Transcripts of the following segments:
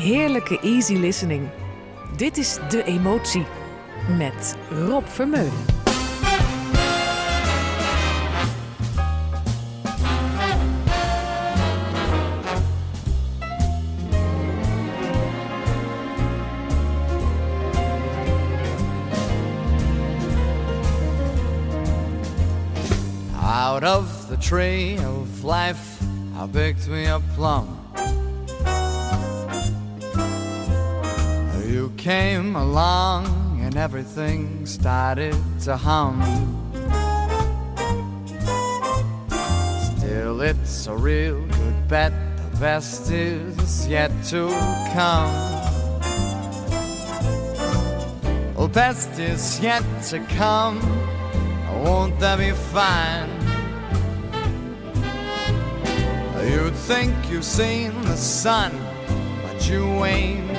Heerlijke easy listening. Dit is De Emotie met Rob Vermeulen. Out of the tree of life, I picked me a plum. Came along and everything started to hum. Still, it's a real good bet, the best is yet to come. The best is yet to come. Won't that be fine? You'd think you've seen the sun, but you ain't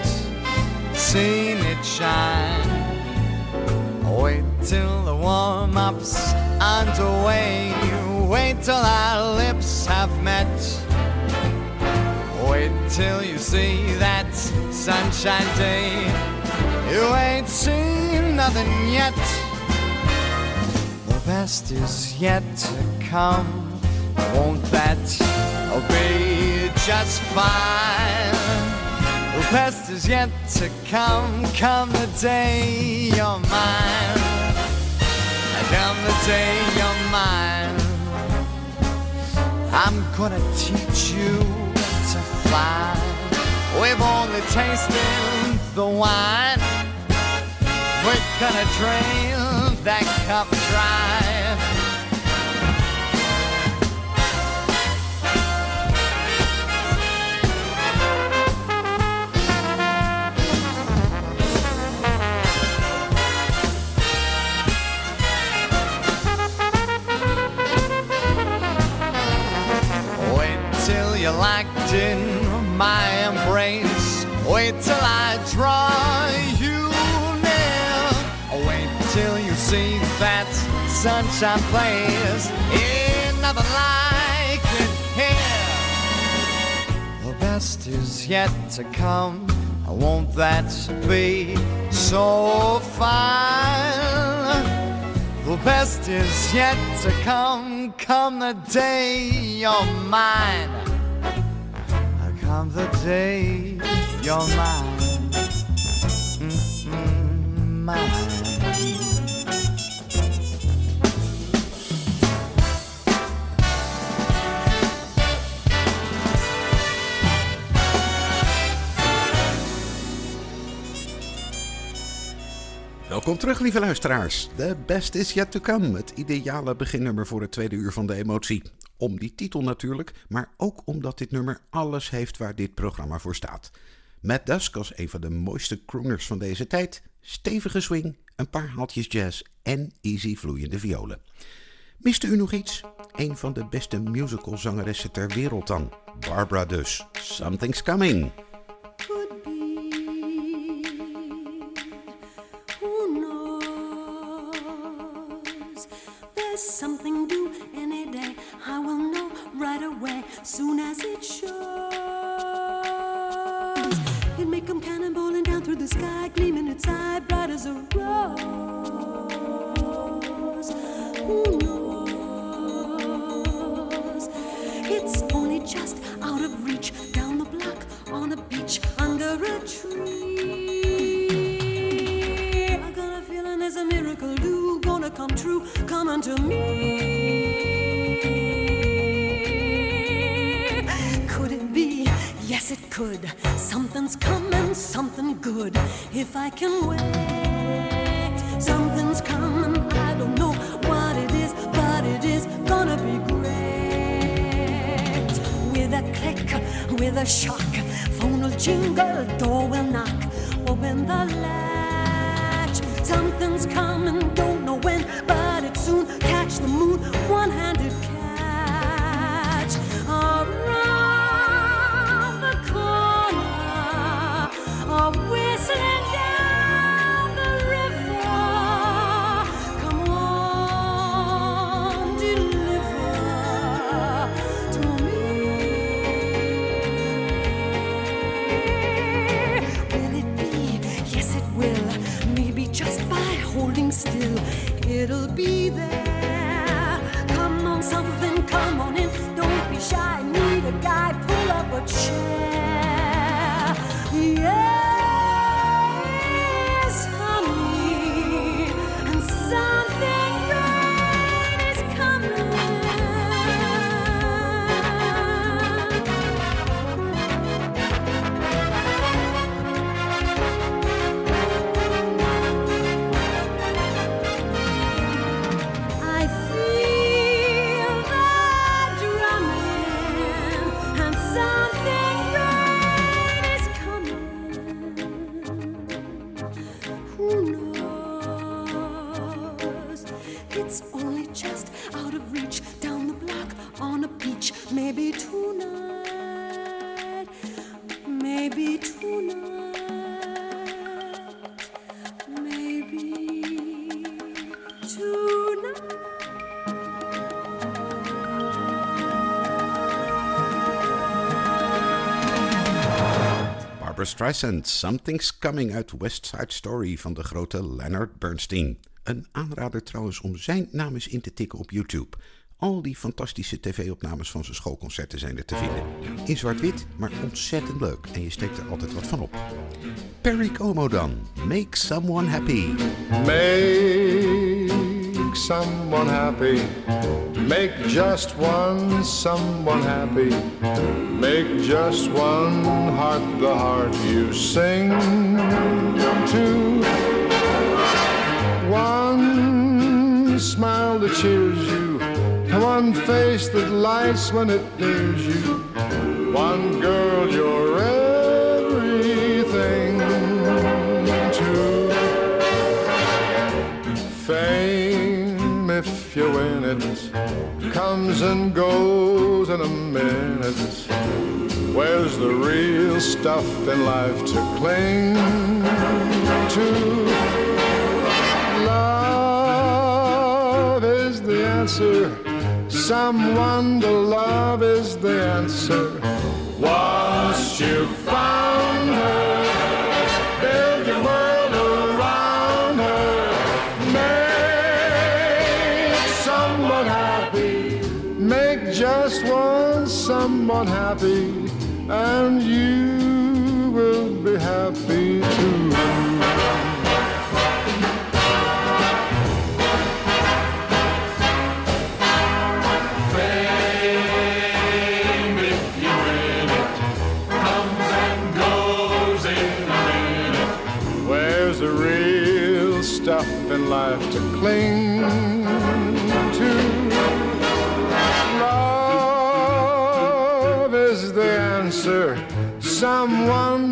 seen it shine. Wait till the warm up's underway. Wait till our lips have met. Wait till you see that sunshine day. You ain't seen nothing yet. The best is yet to come. Won't that be just fine? The best is yet to come. Come the day you're mine. Come the day you're mine. I'm gonna teach you to fly. We've only tasted the wine. We're gonna drain that cup dry. Locked in my embrace. Wait till I draw you near. Wait till you see that sunshine place. Ain't nothing like it here. The best is yet to come. Won't that be so fine? The best is yet to come. Come the day you're mine. Come the day you're mine. Mine. Welkom terug, lieve luisteraars. The best is yet to come. Het ideale beginnummer voor het tweede uur van de emotie. Om die titel natuurlijk, maar ook omdat dit nummer alles heeft waar dit programma voor staat. Matt Dusk als een van de mooiste crooners van deze tijd. Stevige swing, een paar haaltjes jazz en easy vloeiende violen. Miste u nog iets? Een van de beste musicalzangeressen ter wereld dan. Barbara dus. Something's coming. something due right away, soon as it shows. It may come cannonballing down through the sky, gleaming its eye bright as a rose. Who knows? It's only just out of reach, down the block, on a beach, under a tree. I got a feeling there's a miracle due, gonna come true, come unto me. It could. Something's coming, something good. If I can wait, something's coming. I don't know what it is, but it is gonna be great. With a click, with a shock, phone will jingle, door will knock. Open the latch. Something's coming, don't know when, but it soon catch the moon, one-handed catch. Around standing still, it'll be there. Come on, something, come on in. Don't be shy, need a guy. pull up a chair. Streisand, Something's Coming uit West Side Story van de grote Leonard Bernstein. Een aanrader trouwens om zijn naam eens in te tikken op YouTube. Al die fantastische tv-opnames van zijn schoolconcerten zijn er te vinden. In zwart-wit, maar ontzettend leuk en je steekt er altijd wat van op. Perry Como dan, Make Someone Happy. Make someone happy. Make just one someone happy. Make just one heart the heart you sing to. One smile that cheers. One face that lights when it nears you. One girl you're everything to. Fame, if you win it, comes and goes in a minute. Where's the real stuff in life to cling to? Love is the answer. Someone to love is the answer. Once you found her, build your world around her. Make someone happy. Make just one someone happy, and you will be happy cling to? Love is the answer. Someone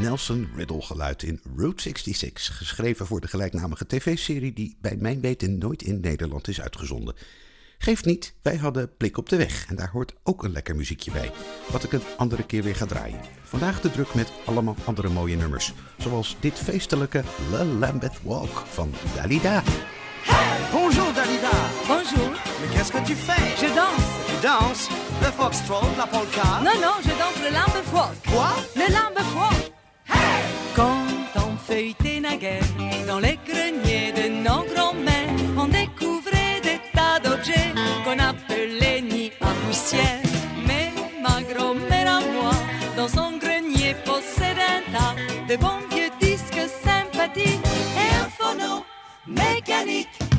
Nelson Riddle geluid in Route 66, geschreven voor de gelijknamige tv-serie die bij mijn weten nooit in Nederland is uitgezonden. Geeft niet, wij hadden Blik op de Weg en daar hoort ook een lekker muziekje bij, wat ik een andere keer weer ga draaien. Vandaag de druk met allemaal andere mooie nummers, zoals dit feestelijke Le Lambeth Walk van Dalida. Bonjour Dalida. Bonjour. Mais qu'est-ce que tu fais Je danse. Tu danses Le foxtrot, la polka Non, non, je danse le lambe folk. Quoi Le lambe folk. Quand on feuilletait naguère dans les greniers de nos grands-mères, on découvrait des tas d'objets qu'on appelait nids à poussière. Mais ma grand-mère à moi, dans son grenier, possède un tas de bons vieux disques sympathiques et un phono mécanique.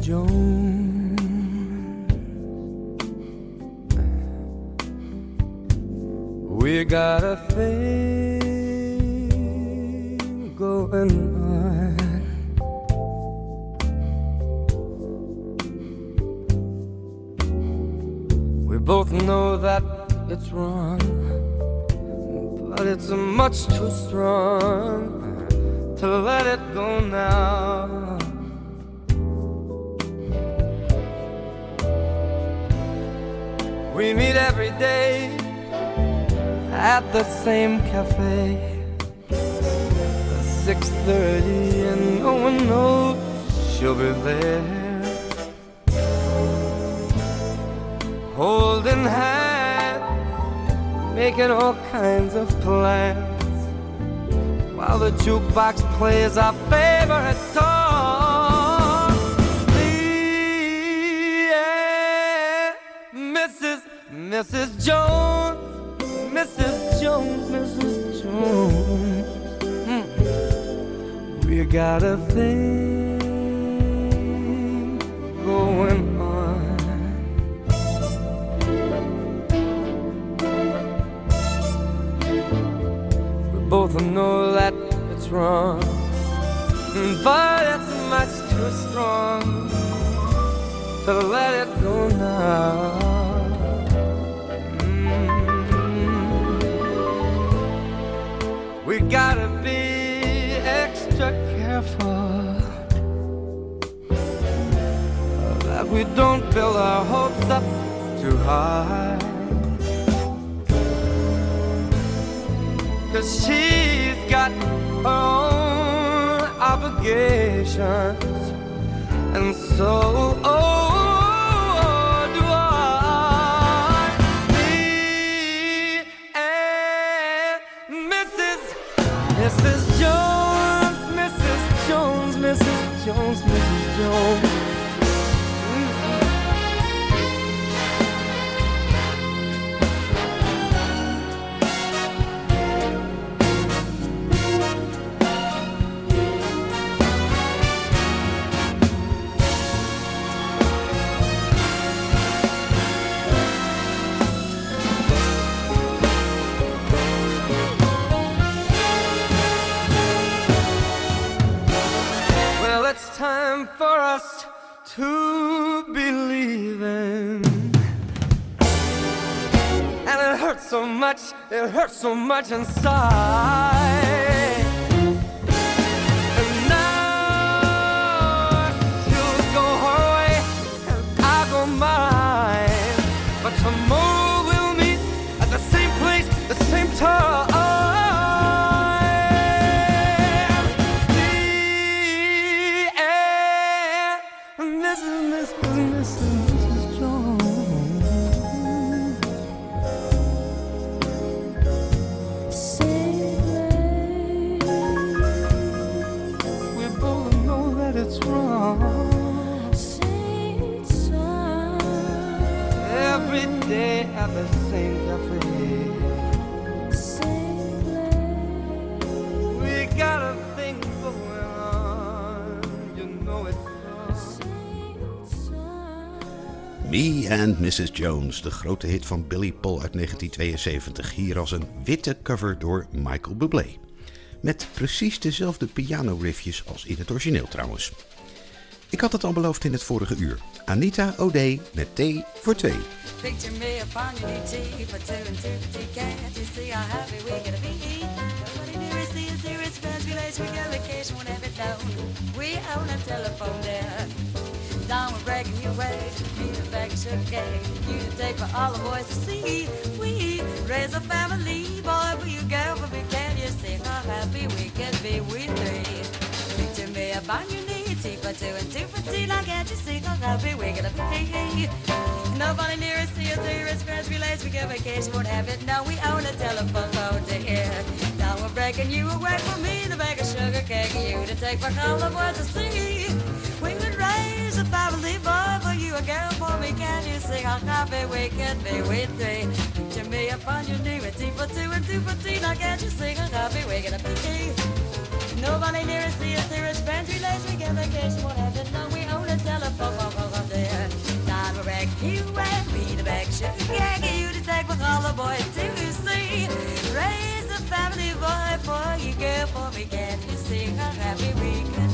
Jones. All kinds of plans, while the jukebox plays our favorite song. And Mrs. Mrs. Jones, Mrs. Jones, Mrs. Jones. Mm. We got a thing going both know that it's wrong, but it's much too strong to let it go now. We gotta be extra careful that we don't build our hopes up too high. Cause she's got her own obligations, and so, oh, do I. Me and Mrs. Mrs. Jones, Mrs. Jones, Mrs. Jones, Mrs. Jones. It hurts so much inside. Mrs. Jones, de grote hit van Billy Paul uit 1972. Hier als een witte cover door Michael Bublé. Met precies dezelfde piano-riffjes als in het origineel trouwens. Ik had het al beloofd in het vorige uur. Anita O'Day met thee voor twee. Picture me upon your for a telephone there. Sugar cane. You take for all the boys to see. We raise a family. Boy, for you, girl, for me. Can you see how happy we can be? We three. Picture me upon your knee. Tea for two and two for. Now can't you see how happy we're gonna be? Nobody near us see us here. It's friends relays. We get vacation, won't have it. No, we own a telephone phone to hear. Now we're breaking you away from me. The bag of sugar cake. You to take for all the boys to see. A girl for me. Can you see how happy we can be? We three. Picture me upon your knee with tea for two and two for tea. Now can't you see how happy we're gonna be? Nobody near us see us here. It's friends. We get vacation, won't have. No, we own a telephone phone phone there. Now we're back you and me, the back sugar cake. You to take with all the boys to see. Raise a family boy for you, girl, for me. Can you see how happy we can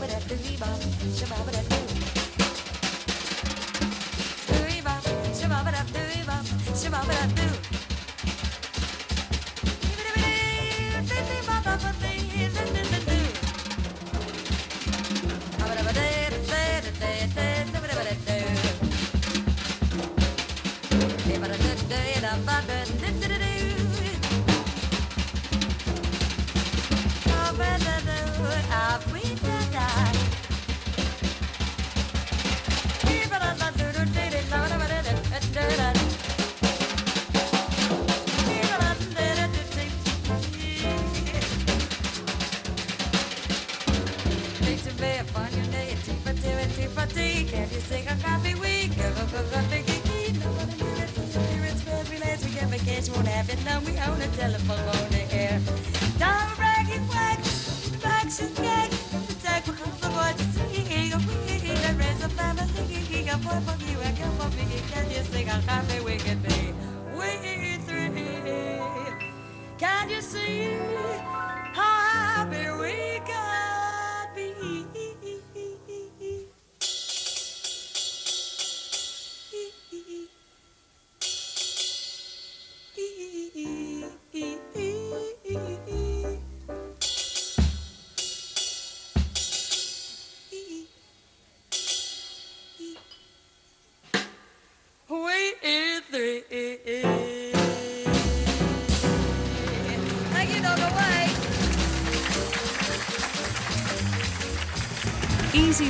Shabba-dabba-dee-bop.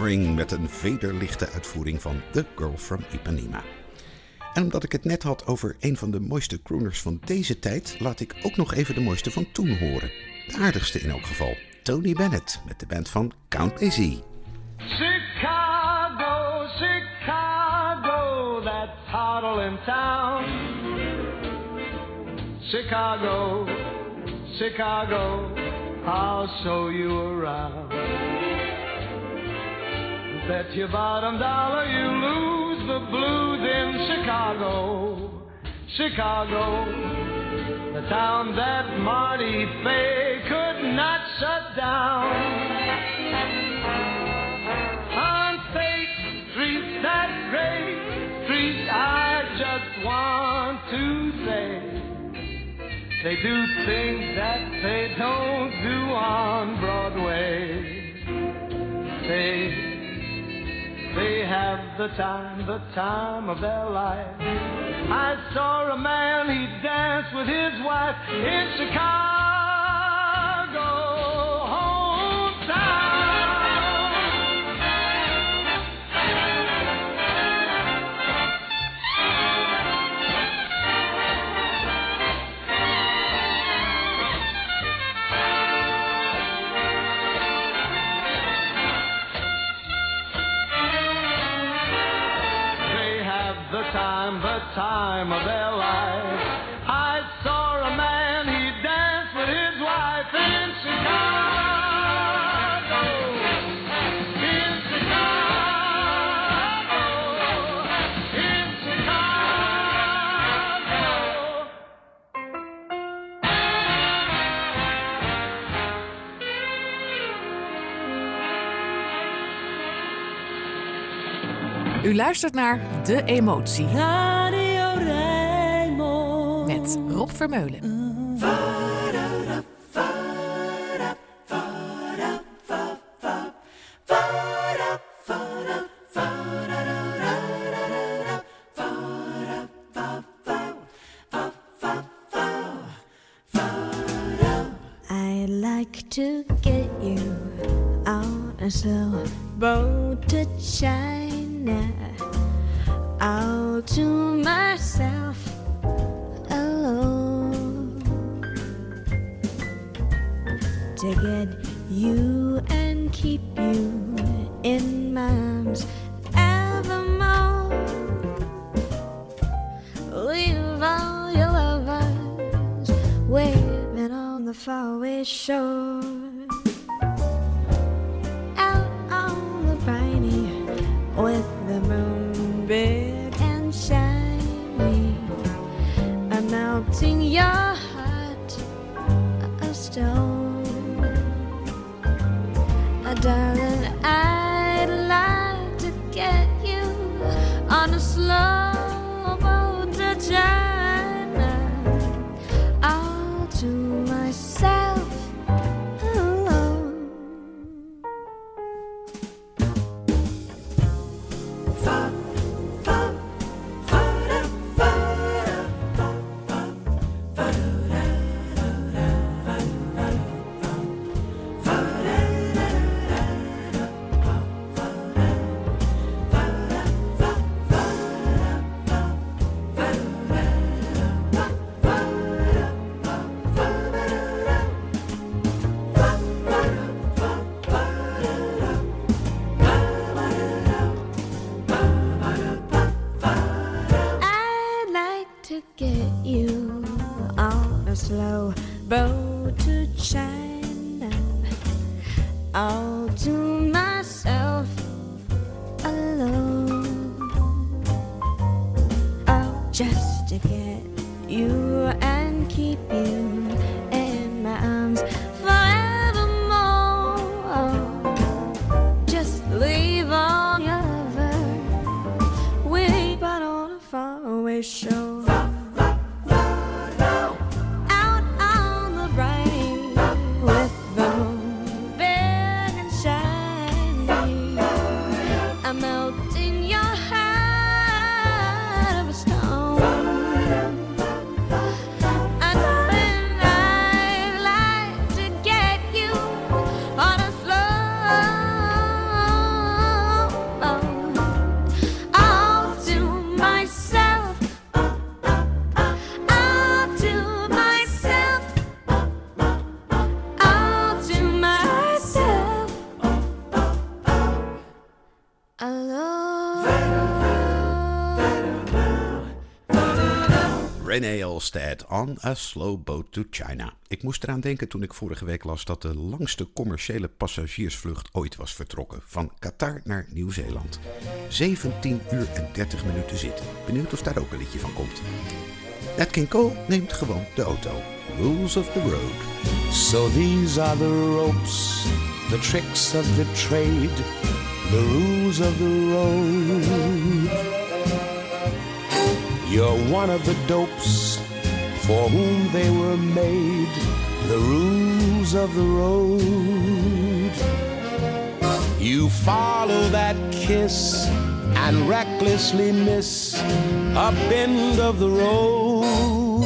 Met een vederlichte uitvoering van The Girl from Ipanema. En omdat ik het net had over een van de mooiste crooners van deze tijd, laat ik ook nog even de mooiste van toen horen. De aardigste in elk geval. Tony Bennett met de band van Count Basie. Chicago, Chicago, that town. Chicago, Chicago, I'll show you around. Bet your bottom dollar you lose the blues in Chicago, Chicago, the town that Marty Fay could not shut down. Unsafe streets, that great street, I just want to say. They do things that they don't do on Broadway. They, they have the time, the time of their life. I saw a man, he danced with his wife in Chicago, time, of their life. I saw a man, he danced with his wife in Chicago. In Chicago. In Chicago. U luistert naar De Emotie Vermeulen. I'd like to get you on a slow boat to China. All to myself To get you and keep you in my arms evermore. Leave all your lovers waiting on the faraway shore. Out on the briny with the moon big and shiny, I'm melting your René Elstad on a slow boat to China. Ik moest eraan denken toen ik vorige week las dat de langste commerciële passagiersvlucht ooit was vertrokken. Van Qatar naar Nieuw-Zeeland. 17 uur en 30 minuten zitten. Benieuwd of daar ook een liedje van komt. Nat King Cole neemt gewoon de auto. Rules of the road. So these are the ropes, the tricks of the trade, the rules of the road. You're one of the dopes for whom they were made, the rules of the road. You follow that kiss and recklessly miss a bend of the road.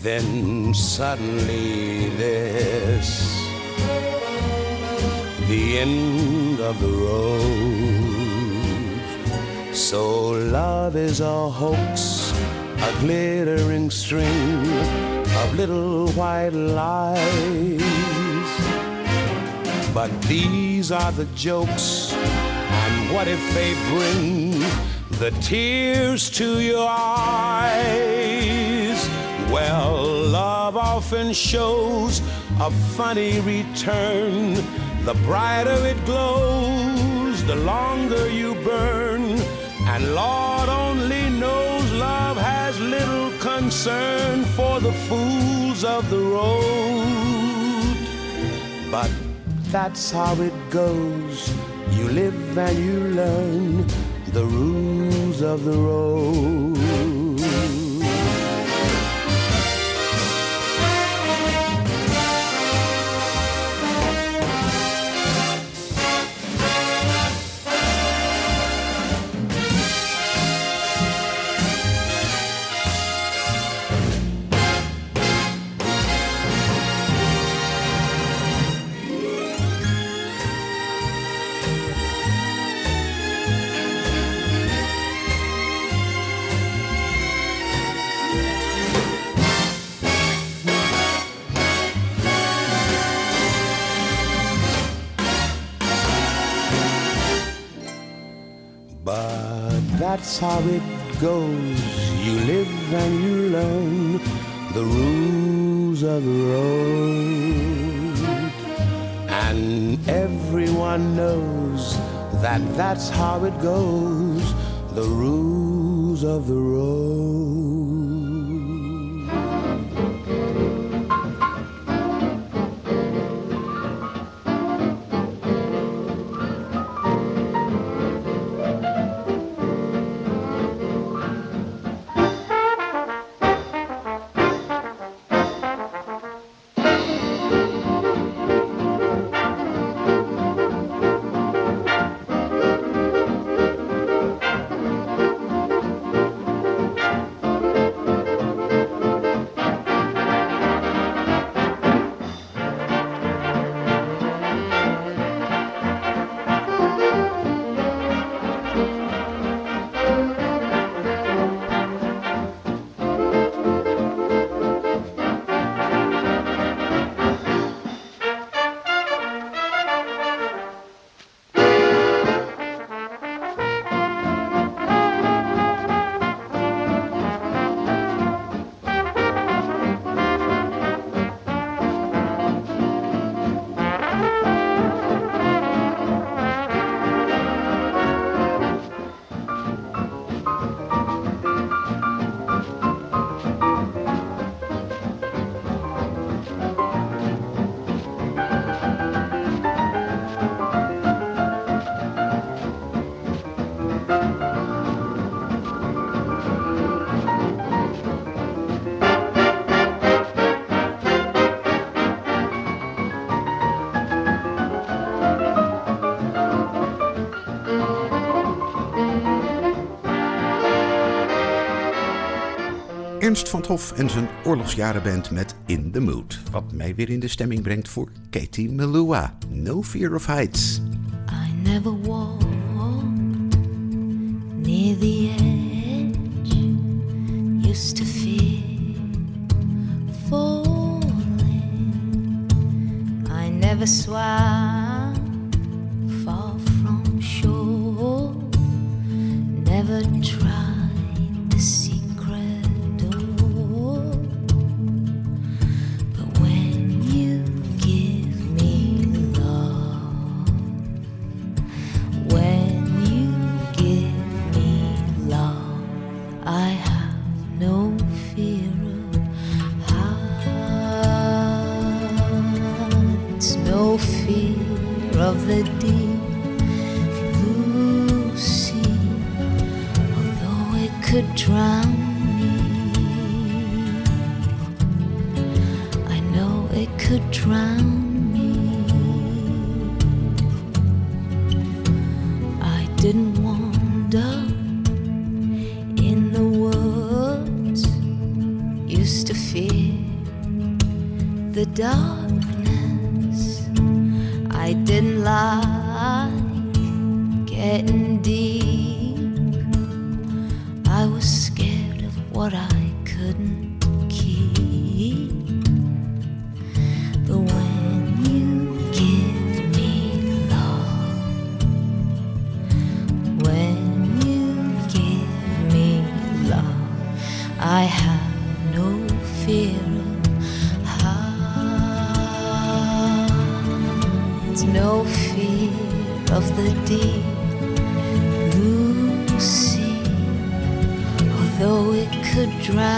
Then suddenly this, the end of the road. So love is a hoax, a glittering string of little white lies. But these are the jokes And what if they bring the tears to your eyes? Well, love often shows a funny return. The brighter it glows, the longer you burn. And Lord only knows love has little concern for the fools of the road. But that's how it goes. You live and you learn the rules of the road. How it goes. You live and you learn the rules of the road. And everyone knows that that's how it goes. The rules of the road. Ernst van 't Hof en zijn oorlogsjarenband met In the Mood. Wat mij weer in de stemming brengt voor Katie Melua. No Fear of Heights. I never walked near the edge. Used to fear falling. I never swam I have no fear of heights, no fear of the deep blue sea, although it could drown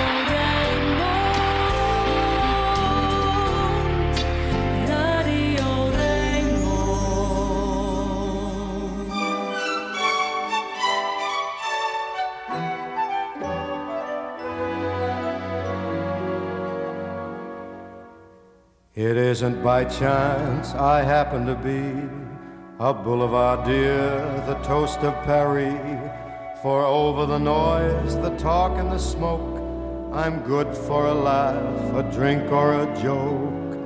It isn't by chance I happen to be a boulevardier, the toast of Paris. For over the noise, the talk, and the smoke, I'm good for a laugh, a drink, or a joke.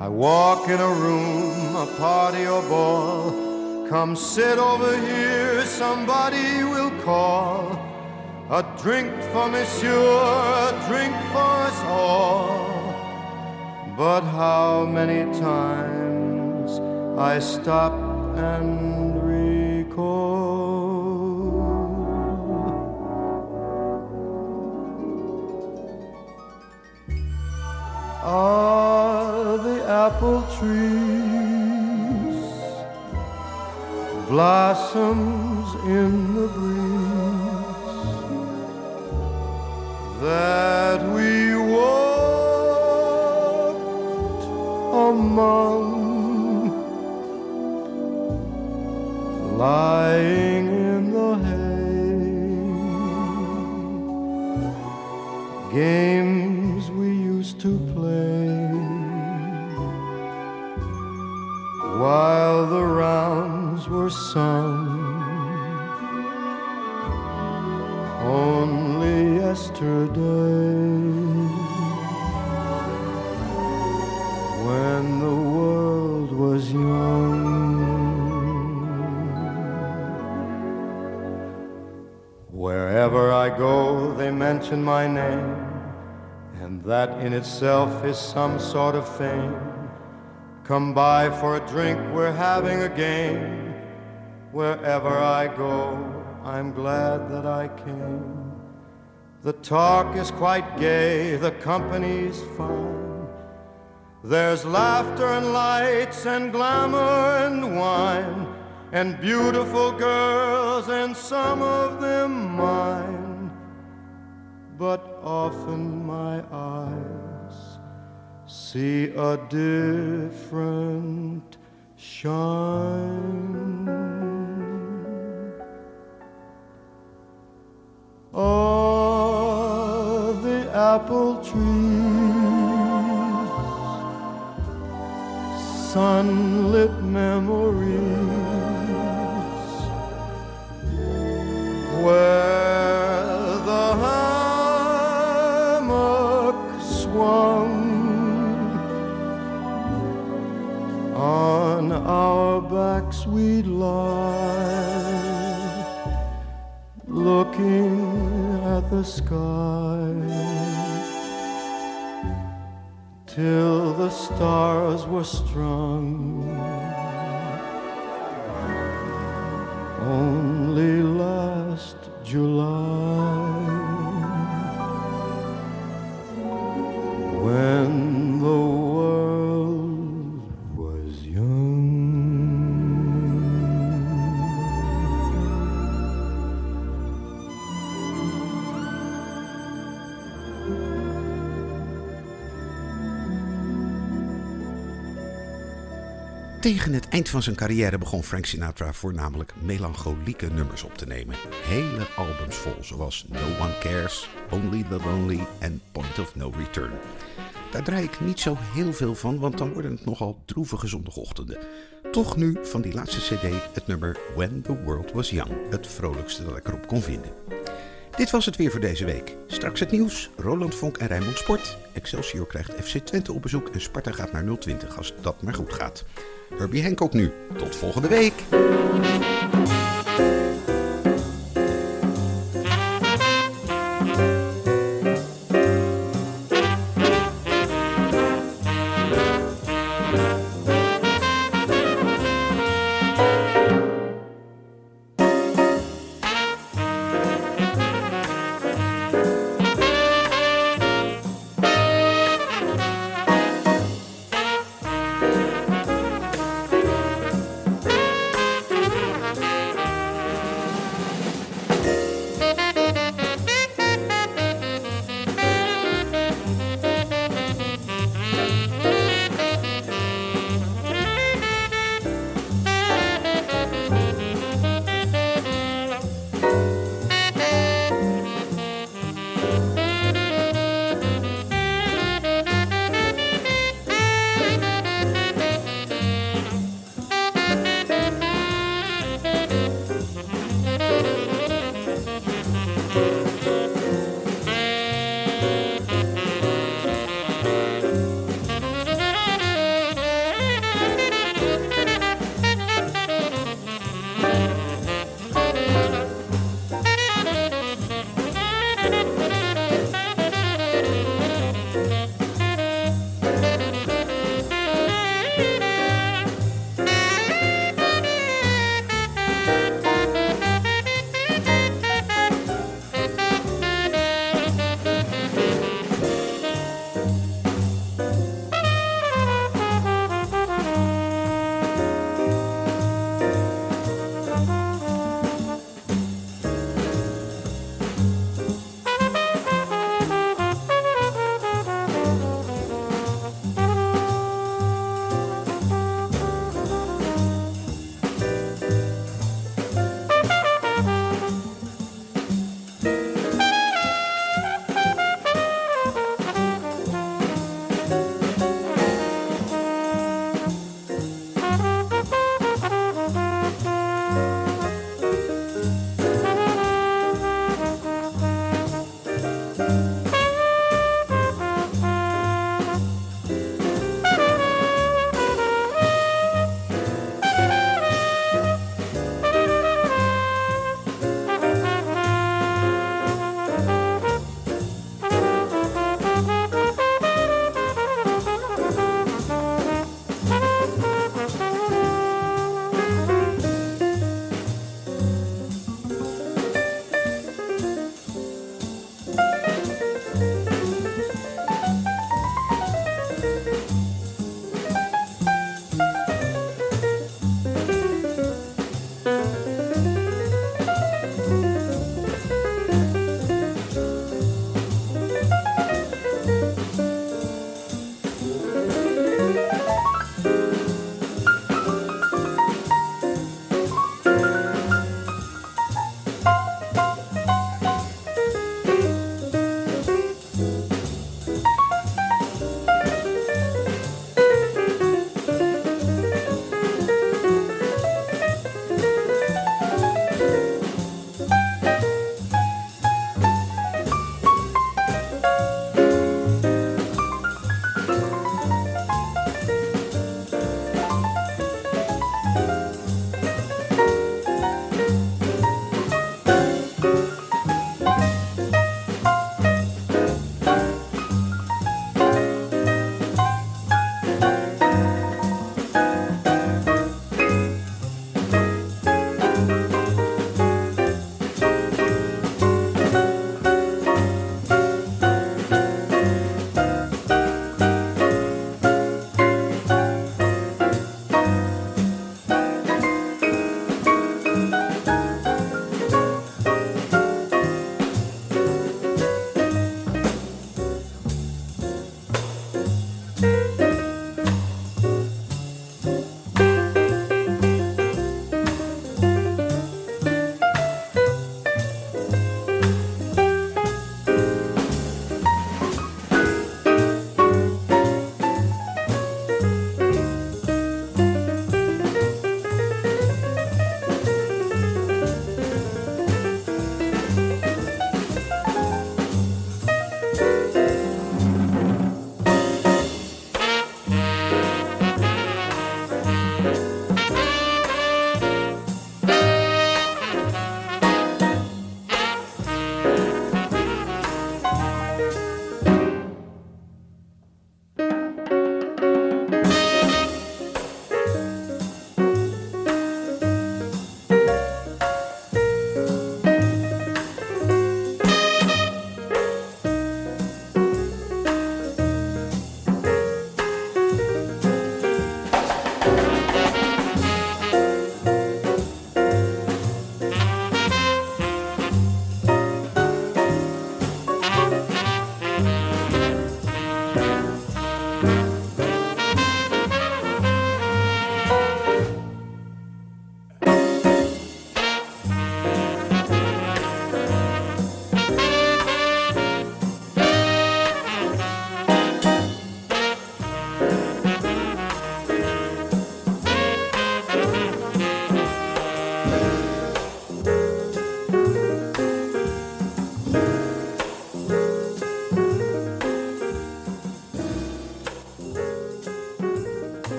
I walk in a room, a party or ball. Come sit over here, somebody will call. A drink for monsieur, a drink for us all. But how many times I stop and recall. Are the apple trees, blossoms in the breeze that we among, lying in the hay, games we used to play while the rounds were sung. Only yesterday, mention my name, and that in itself is some sort of fame. Come by for a drink, we're having a game. Wherever I go, I'm glad that I came. The talk is quite gay, the company's fine. There's laughter and lights and glamour and wine, and beautiful girls, and some of them mine. But often my eyes see a different shine. Are the apple trees sunlit memories where backs we'd lie looking at the sky. Till the stars were strung. Only last July Tegen het eind van zijn carrière begon Frank Sinatra voornamelijk melancholieke nummers op te nemen. Hele albums vol, zoals No One Cares, Only the Lonely en Point of No Return. Daar draai ik niet zo heel veel van, want dan worden het nogal droevige zondagochtenden. Toch nu van die laatste cd het nummer When the World Was Young, het vrolijkste dat ik erop kon vinden. Dit was het weer voor deze week. Straks het nieuws, Roland Vonk en Rijnmond Sport. Excelsior krijgt FC Twente op bezoek en Sparta gaat naar 020 als dat maar goed gaat. Herbie Hancock nu. Tot volgende week.